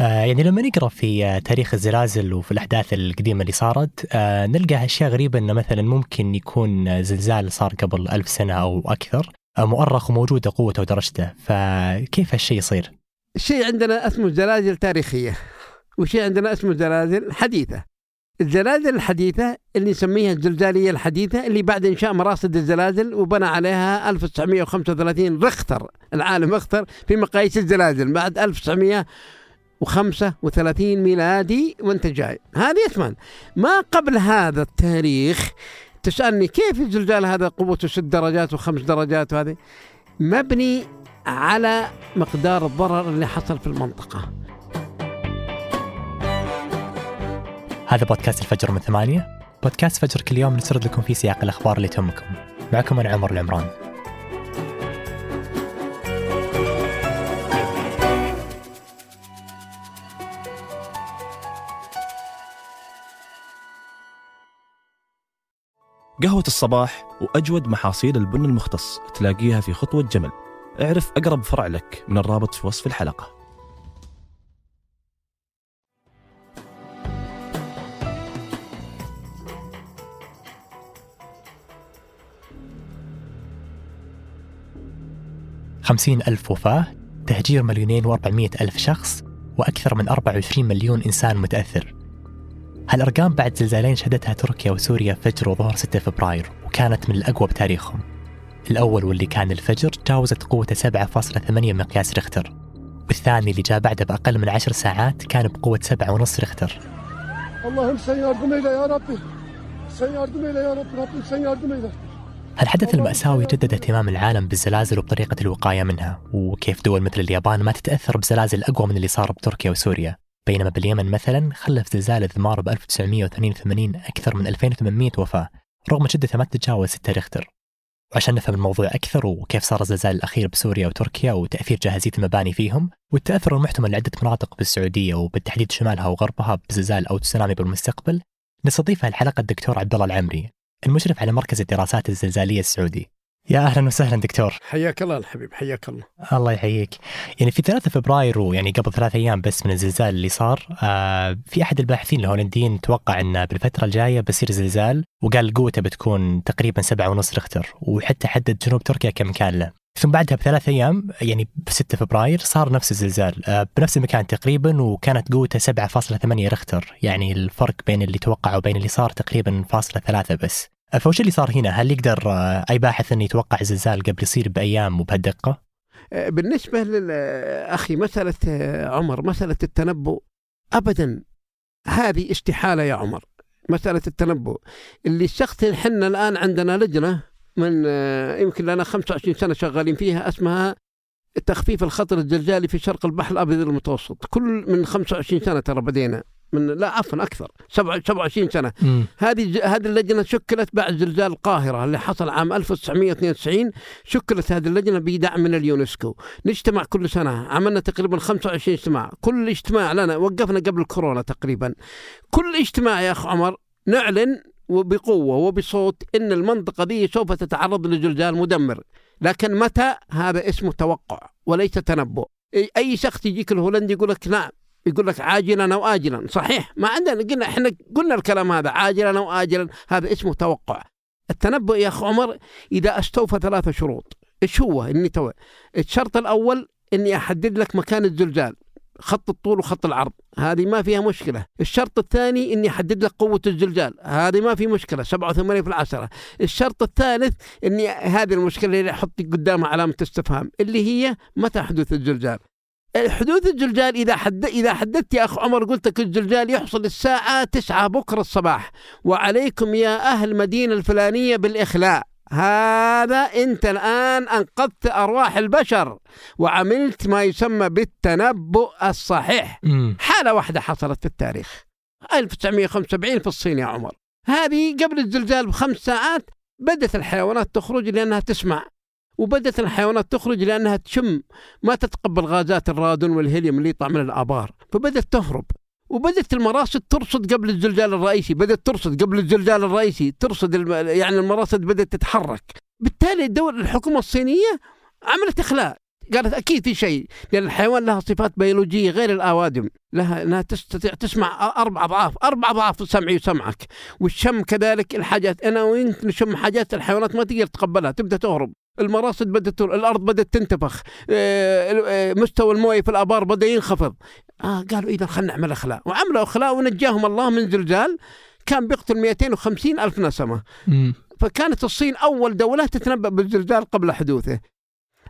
آه يعني لما نقرأ في آه تاريخ الزلازل وفي الأحداث القديمة اللي صارت آه نلقى أشياء غريبة إنه مثلا ممكن يكون زلزال صار قبل ألف سنة أو أكثر مؤرخ وموجوده قوته ودرجته فكيف هالشيء يصير؟ شيء عندنا اسمه زلازل تاريخية وشيء عندنا اسمه زلازل حديثة الزلازل الحديثة اللي نسميها الزلزالية الحديثة اللي بعد إنشاء مراصد الزلازل وبنى عليها 1935 رختر العالم أختر في مقاييس الزلازل بعد 1935 ميلادي وانت جاي. هذه اسمان ما قبل هذا التاريخ تسألني كيف الزلزال هذا قوته ست درجات وخمس درجات وهذه؟ مبني على مقدار الضرر اللي حصل في المنطقة. هذا بودكاست الفجر من ثمانية. بودكاست فجر كل يوم نسرد لكم في سياق الأخبار اللي تهمكم. معكم أنا عمر العمران. قهوة الصباح وأجود محاصيل البن المختص تلاقيها في خطوة جمل. اعرف أقرب فرع لك من الرابط في وصف الحلقة. خمسين ألف وفاة تهجير مليونين وأربعمية ألف شخص وأكثر من 24 مليون إنسان متأثر. هالأرقام بعد زلزالين شهدتها تركيا وسوريا فجر وظهر 6 فبراير وكانت من الأقوى بتاريخهم الأول واللي كان الفجر تجاوزت قوته 7.8 مقياس ريختر والثاني اللي جاء بعده بأقل من عشر ساعات كان بقوة 7.5 ريختر Allah'ım sen yardım eyle ya Rabbi. Sen yardım eyle ya Rabbi. Rabbim sen yardım eyle. هالحدث المأساوي جدد اهتمام العالم بالزلازل وبطريقة الوقاية منها وكيف دول مثل اليابان ما تتأثر بزلازل أقوى من اللي صار بتركيا وسوريا بينما باليمن مثلا خلف زلزال الذمار ب 1982 أكثر من 2800 وفاة رغم شدته ما تتجاوز 6 ريختر. وعشان نفهم الموضوع أكثر وكيف صار الزلزال الأخير بسوريا وتركيا وتأثير جاهزية المباني فيهم والتأثر المحتمل لعدة مناطق بالسعودية وبالتحديد شمالها وغربها بزلزال أو تسونامي بالمستقبل نستضيف الحلقة الدكتور عبد الله العمري المشرف على مركز الدراسات الزلزالية السعودي. يا أهلا وسهلا دكتور. حياك الله الحبيب حياك الله. الله يحييك. يعني في 3 فبراير ويعني قبل ثلاث أيام بس من الزلزال اللي صار آه في أحد الباحثين الهولنديين توقع إن بالفترة الجاية بيصير زلزال وقال قوته بتكون تقريبا سبعة ونص ريختر وحتى حدد جنوب تركيا كمكان له. ثم بعدها بثلاث أيام يعني ب 6 فبراير صار نفس الزلزال آه بنفس المكان تقريبا وكانت قوته 7.8 ريختر. يعني الفرق بين اللي توقع وبين اللي صار تقريبا فاصلة ثلاثة بس. فوش اللي صار هنا؟ هل يقدر آه، أي باحث إنه يتوقع زلزال قبل يصير بأيام وبهالدقه؟ آه، بالنسبة لأخي مسألة آه، عمر مسألة التنبؤ أبدا. هذه استحالة يا عمر. مسألة التنبؤ. اللي الشخص حنا الآن عندنا لجنة من يمكن لنا 25 سنة شغالين فيها اسمها تخفيف الخطر الزلزالي في شرق البحر الأبيض المتوسط. كل من 25 سنة ترى بدينا. من لا عفوا أكثر. 27 سنة. هذه هذه اللجنة شكلت بعد زلزال القاهرة اللي حصل عام 1992 شكلت هذه اللجنة بدعم من اليونسكو. نجتمع كل سنة. عملنا تقريبا 25 اجتماع. كل اجتماع لنا وقفنا قبل الكورونا تقريبا. كل اجتماع يا أخ عمر نعلن وبقوة وبصوت إن المنطقة دي سوف تتعرض لزلزال مدمر. لكن متى؟ هذا اسمه توقع وليس تنبؤ. أي شخص يجيك الهولندي يقول لك نعم. يقول لك عاجلا أو اجلا. صحيح. ما عندنا قلنا إحنا قلنا الكلام هذا عاجلا أو اجلا. هذا اسمه توقع. التنبؤ يا اخ عمر إذا استوفى ثلاثة شروط. إيش هو؟ إني تو الشرط الأول إني أحدد لك مكان الزلزال خط الطول وخط العرض. هذه ما فيها مشكلة. الشرط الثاني إني أحدد لك قوة الزلزال هذه ما في مشكلة. 87 في العشرة. الشرط الثالث إني هذه المشكلة اللي أحط قدامها علامة استفهام اللي هي متى حدوث الزلزال؟ حدوث الزلزال إذا حد إذا حددت يا أخ عمر قلت لك الزلزال يحصل الساعة 9 بكرة الصباح. وعليكم يا أهل المدينة الفلانية بالإخلاء. هذا أنت الآن أنقذت أرواح البشر وعملت ما يسمى بالتنبؤ الصحيح. مم. حالة واحدة حصلت في التاريخ. 1975 في الصين يا عمر. هذه قبل الزلزال بخمس ساعات بدت الحيوانات تخرج لأنها تسمع. وبدت الحيوانات تخرج لأنها تشم. ما تتقبل غازات الرادون والهيليوم اللي يطلع من الآبار. فبدت تهرب. وبدت المراصد ترصد قبل الزلزال الرئيسي. بدت ترصد قبل الزلزال الرئيسي. ترصد الم... يعني المراصد بدأت تتحرك. بالتالي الدولة الحكومة الصينية عملت إخلاء. قالت أكيد في شيء. لأن الحيوان لها صفات بيولوجية غير الأوادم. لها إنها تستطيع تسمع أربع أضعاف أربع أضعاف سمعي وسمعك. والشم كذلك الحاجات. أنا وانت نشم حاجات الحيوانات ما تقدر تقبلها. تبدأ تهرب. المراصد بدأت الأرض بدأت تنتفخ آه، آه، مستوى الموية في الآبار بدأ ينخفض. آه قالوا إذا خلينا نعمل اخلاء وعملوا اخلاء ونجاهم الله من زلزال كان بيقتل 250 ألف نسمة. فكانت الصين أول دولة تتنبأ بالزلزال قبل حدوثه.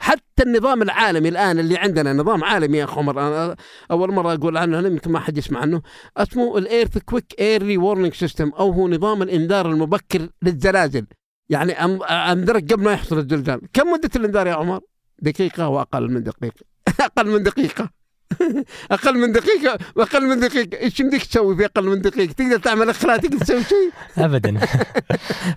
حتى النظام العالمي الآن اللي عندنا نظام عالمي يا اخ عمر أنا أول مرة أقول عنه يمكن ما حد يسمع عنه. اسمه ال earthquake early warning system أو هو نظام الإنذار المبكر للزلازل. يعني انذرك قبل ما يحصل الزلزال كم مدة الإنذار يا عمر؟ دقيقة واقل من دقيقة. أقل من دقيقة. أقل من دقيقة. واقل من دقيقة. إيش يمديك تسوي في أقل من دقيقة؟ تقدر تعمل اخلاق تقدر تسوي شيء؟ ابدا.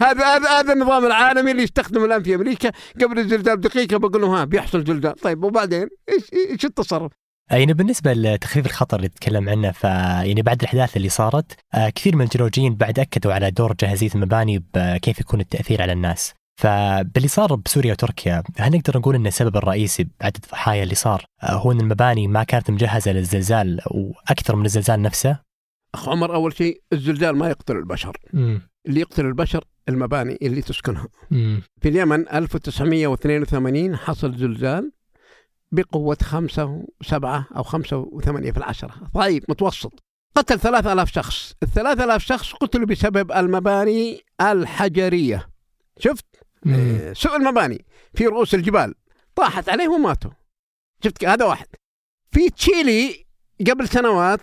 هذا هذا هذا النظام العالمي اللي يستخدمه الآن في أمريكا. قبل الزلزال بدقيقة بقول لهم ها بيحصل زلزال طيب وبعدين؟ إيش إيش التصرف؟ يعني بالنسبة لتخفيف الخطر اللي تتكلم عنه ف يعني بعد الأحداث اللي صارت آه، كثير من الجيولوجيين بعد أكدوا على دور جاهزية المباني بكيف يكون التأثير على الناس. فباللي صار بسوريا وتركيا هل نقدر نقول أن السبب الرئيسي بعدد الضحايا اللي صار آه، هو أن المباني ما كانت مجهزة للزلزال وأكثر من الزلزال نفسه؟ أخ عمر أول شيء الزلزال ما يقتل البشر. امم اللي يقتل البشر المباني اللي تسكنها. امم في اليمن 1982 حصل زلزال بقوة خمسة وسبعة أو خمسة وثمانية في العشرة. ضعيف متوسط. قتل ثلاثة آلاف شخص. الثلاثة آلاف شخص قتلوا بسبب المباني الحجرية. شفت؟ آه، سوء المباني في رؤوس الجبال. طاحت عليهم وماتوا. شفت؟ هذا واحد. في تشيلي قبل سنوات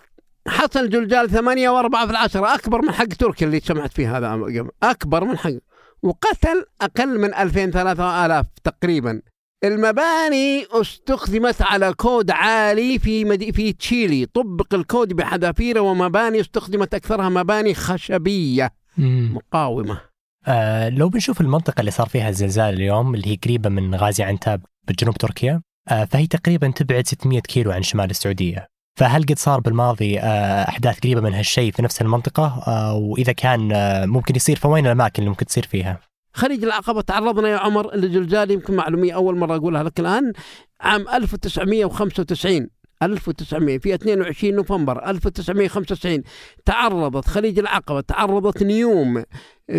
حصل زلزال ثمانية وأربعة في العشرة. أكبر من حق تركيا اللي سمعت فيه هذا أكبر من حق. وقتل أقل من 2000 3000 تقريبا. المباني استخدمت على كود عالي في مدي في تشيلي. طبق الكود بحذافيره ومباني استخدمت أكثرها مباني خشبية. مم. مقاومة. آه لو بنشوف المنطقة اللي صار فيها الزلزال اليوم اللي هي قريبة من غازي عنتاب بجنوب تركيا آه فهي تقريبا تبعد 600 كيلو عن شمال السعودية. فهل قد صار بالماضي آه أحداث قريبة من هالشيء في نفس المنطقة؟ آه وإذا كان آه ممكن يصير فوين الأماكن اللي ممكن تصير فيها؟ خليج العقبة تعرضنا يا عمر لزلزال يمكن معلومية أول مرة أقولها لك الآن. عام 1995 1900 في 22 نوفمبر 1995 تعرضت خليج العقبة تعرضت نيوم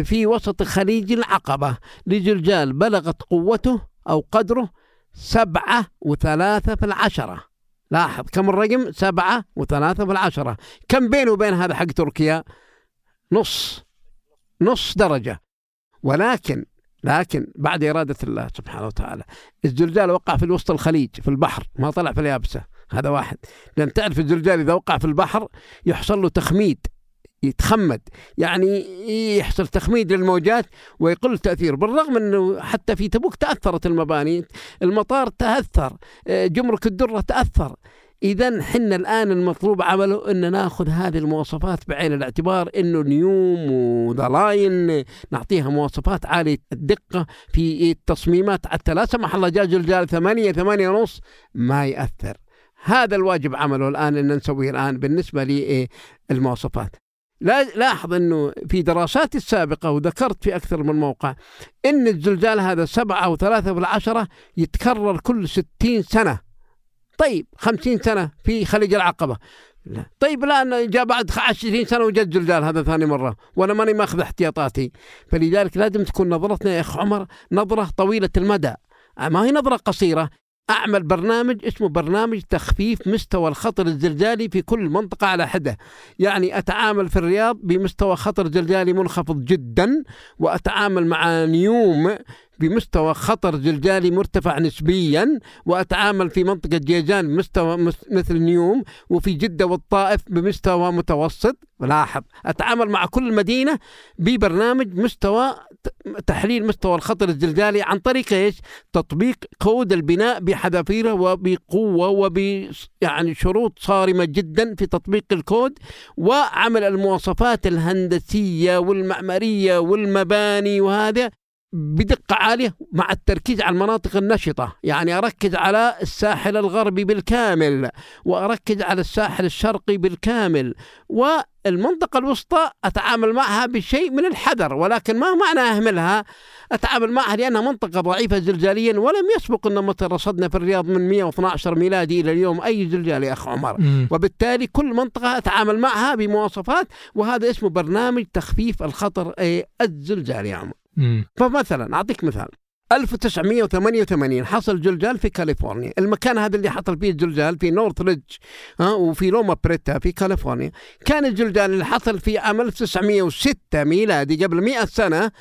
في وسط خليج العقبة لزلزال بلغت قوته أو قدره سبعة وثلاثة في العشرة. لاحظ كم الرقم؟ سبعة وثلاثة في العشرة. كم بينه وبين هذا حق تركيا؟ نص. نص درجة. ولكن لكن بعد إرادة الله سبحانه وتعالى الزلزال وقع في وسط الخليج في البحر ما طلع في اليابسة هذا واحد. لأن تعرف الزلزال إذا وقع في البحر يحصل له تخميد يتخمد يعني يحصل تخميد للموجات ويقل التأثير بالرغم أنه حتى في تبوك تأثرت المباني المطار تأثر آه، جمرك الدرة تأثر. إذا حنا الآن المطلوب عمله أن ناخذ هذه المواصفات بعين الاعتبار أنه نيوم وضلاين نعطيها مواصفات عالية الدقة في التصميمات. حتى لا سمح الله جاء زلزال ثمانية ثمانية ونص ما يأثر. هذا الواجب عمله الآن أن نسويه الآن بالنسبة للمواصفات. لا لاحظ أنه في دراساتي السابقة وذكرت في أكثر من موقع أن الزلزال هذا سبعة وثلاثة بالعشرة يتكرر كل ستين سنة. طيب خمسين سنة في خليج العقبة. لا. طيب الآن جاء بعد 20 سنة وجد زلزال هذا ثاني مرة وأنا ماني ماخذ احتياطاتي. فلذلك لازم تكون نظرتنا يا أخ عمر نظرة طويلة المدى. ما هي نظرة قصيرة. أعمل برنامج اسمه برنامج تخفيف مستوى الخطر الزلزالي في كل منطقة على حدة. يعني أتعامل في الرياض بمستوى خطر زلزالي منخفض جدا وأتعامل مع نيوم بمستوى خطر زلزالي مرتفع نسبيا وأتعامل في منطقة جيزان بمستوى مس- مثل نيوم وفي جدة والطائف بمستوى متوسط لاحظ أتعامل مع كل مدينة ببرنامج مستوى تحليل مستوى الخطر الزلزالي عن طريق إيش؟ تطبيق كود البناء بحذافيره وبقوة وب يعني شروط صارمة جدا في تطبيق الكود وعمل المواصفات الهندسية والمعمارية والمباني وهذا بدقة عالية مع التركيز على المناطق النشطة. يعني أركز على الساحل الغربي بالكامل وأركز على الساحل الشرقي بالكامل والمنطقة الوسطى أتعامل معها بشيء من الحذر ولكن ما معنى أهملها؟ أتعامل معها لأنها منطقة ضعيفة زلزاليا ولم يسبق أن مصر رصدنا في الرياض من 112 ميلادي إلى اليوم أي زلزال يا أخ عمر. مم. وبالتالي كل منطقة أتعامل معها بمواصفات وهذا اسمه برنامج تخفيف الخطر إيه، الزلزالي يا عمر. فمثلا أعطيك مثال. 1988 حصل زلزال في كاليفورنيا. المكان هذا اللي حصل فيه الزلزال في نورث ريدج ها وفي لوما بريتا في كاليفورنيا. كان الزلزال اللي حصل في عام 1906 ميلادي قبل 100 سنة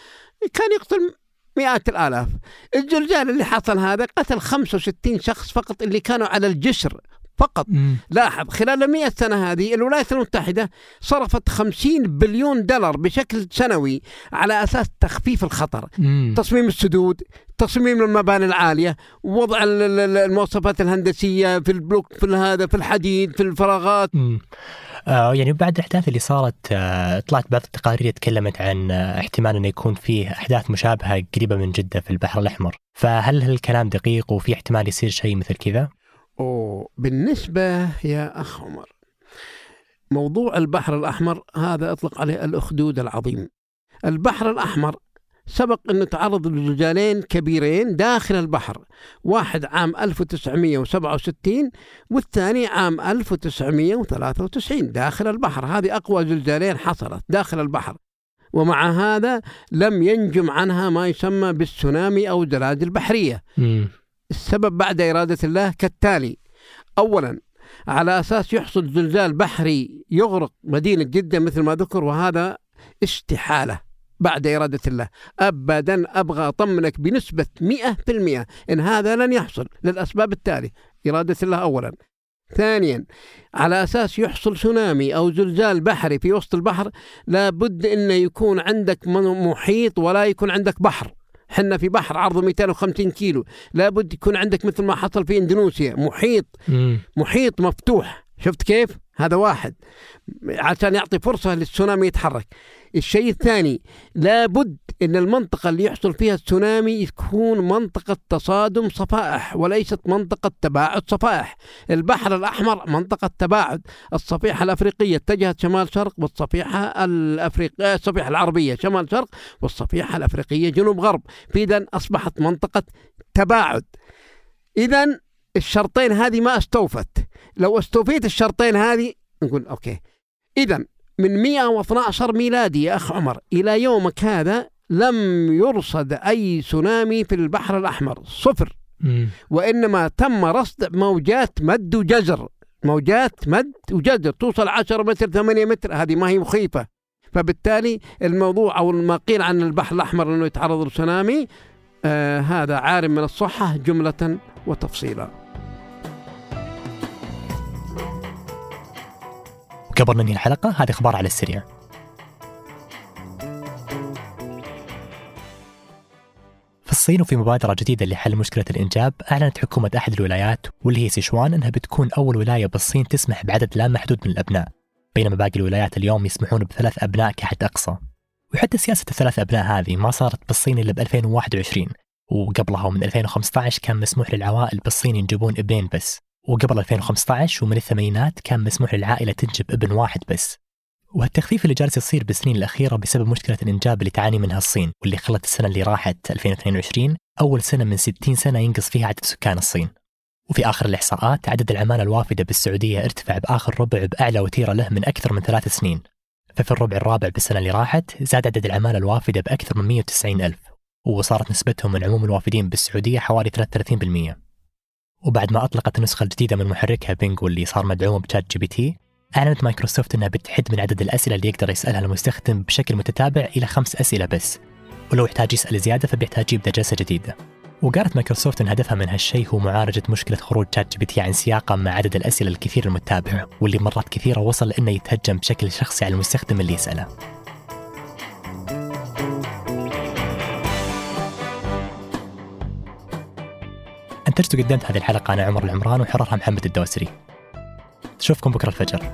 كان يقتل مئات الآلاف. الزلزال اللي حصل هذا قتل 65 شخص فقط اللي كانوا على الجسر. فقط مم. لاحظ خلال المئة سنة هذه الولايات المتحدة صرفت 50 بليون دولار بشكل سنوي على أساس تخفيف الخطر مم. تصميم السدود تصميم المباني العالية وضع ال- ال- ال- المواصفات الهندسية في البلوك في هذا في الحديد في الفراغات مم. آه يعني بعد الأحداث اللي صارت آه طلعت بعض التقارير تكلمت عن آه احتمال أنه يكون فيه أحداث مشابهة قريبة من جدة في البحر الأحمر فهل هالكلام دقيق وفي احتمال يصير شيء مثل كذا؟ أوه بالنسبة يا أخ عمر موضوع البحر الأحمر هذا أطلق عليه الأخدود العظيم. البحر الأحمر سبق أنه تعرض لزلزالين كبيرين داخل البحر واحد عام 1967 والثاني عام 1993 داخل البحر. هذه أقوى زلزالين حصلت داخل البحر ومع هذا لم ينجم عنها ما يسمى بالسونامي أو زلازل بحرية مم. السبب بعد إرادة الله كالتالي. أولا على أساس يحصل زلزال بحري يغرق مدينة جدة مثل ما ذكر وهذا استحالة بعد إرادة الله. أبدا أبغى أطمنك بنسبة 100% إن هذا لن يحصل للأسباب التالية. إرادة الله أولا. ثانيا على أساس يحصل سونامي أو زلزال بحري في وسط البحر لابد أنه يكون عندك محيط ولا يكون عندك بحر. حنا في بحر عرضه 250 كيلو. لابد يكون عندك مثل ما حصل في إندونيسيا محيط مم. محيط مفتوح. شفت كيف؟ هذا واحد. عشان يعطي فرصة للسونامي يتحرك. الشيء الثاني لابد إن المنطقة اللي يحصل فيها السونامي تكون منطقة تصادم صفائح وليست منطقة تباعد صفائح. البحر الأحمر منطقة تباعد الصفيحة الأفريقية اتجهت شمال شرق والصفيحة الأفريقية الصفيحة العربية شمال شرق والصفيحة الأفريقية جنوب غرب. إذا أصبحت منطقة تباعد. إذا الشرطين هذه ما استوفت. لو استوفيت الشرطين هذه نقول أوكي. إذا من 112 ميلادي يا أخ عمر. إلى يومك هذا لم يرصد أي سونامي في البحر الأحمر. صفر. مم. وإنما تم رصد موجات مد وجزر. موجات مد وجزر. توصل 10 متر 8 متر. هذه ما هي مخيفة. فبالتالي الموضوع أو ما قيل عن البحر الأحمر أنه يتعرض لسونامي آه هذا عار من الصحة جملة وتفصيلا. وقبل ننهي الحلقة هذه أخبار على السريع. في الصين وفي مبادرة جديدة لحل مشكلة الإنجاب أعلنت حكومة أحد الولايات واللي هي سيشوان أنها بتكون أول ولاية بالصين تسمح بعدد لا محدود من الأبناء بينما باقي الولايات اليوم يسمحون بثلاث أبناء كحد أقصى. وحتى سياسة الثلاث أبناء هذه ما صارت بالصين إلا ب 2021 وقبلها ومن 2015 كان مسموح للعوائل بالصين ينجبون ابنين بس. وقبل 2015 ومن الثمانينات كان مسموح للعائلة تنجب ابن واحد بس. وهالتخفيف اللي جالس يصير بالسنين الأخيرة بسبب مشكلة الإنجاب اللي تعاني منها الصين واللي خلت السنة اللي راحت 2022 أول سنة من 60 سنة ينقص فيها عدد سكان الصين. وفي آخر الإحصاءات عدد العمالة الوافدة بالسعودية ارتفع بآخر ربع بأعلى وتيرة له من أكثر من ثلاث سنين. ففي الربع الرابع بالسنة اللي راحت زاد عدد العمالة الوافدة بأكثر من 190 ألف وصارت نسبتهم من عموم الوافدين بالسعودية حوالي 33% وبعد ما أطلقت النسخة الجديدة من محركها بينج واللي صار مدعوم بشات جي بي تي أعلنت مايكروسوفت أنها بتحد من عدد الأسئلة اللي يقدر يسألها المستخدم بشكل متتابع إلى خمس أسئلة بس ولو احتاج يسأل زيادة فبيحتاج يبدأ جلسة جديدة. وقالت مايكروسوفت أن هدفها من هالشيء هو معالجة مشكلة خروج شات جي بي تي عن سياقه مع عدد الأسئلة الكثير المتابعة واللي مرات كثيرة وصل لأنه يتهجم بشكل شخصي على المستخدم اللي يسأله. أنتجت وقدمت هذه الحلقة أنا عمر العمران وحررها محمد الدوسري. نشوفكم بكرة الفجر.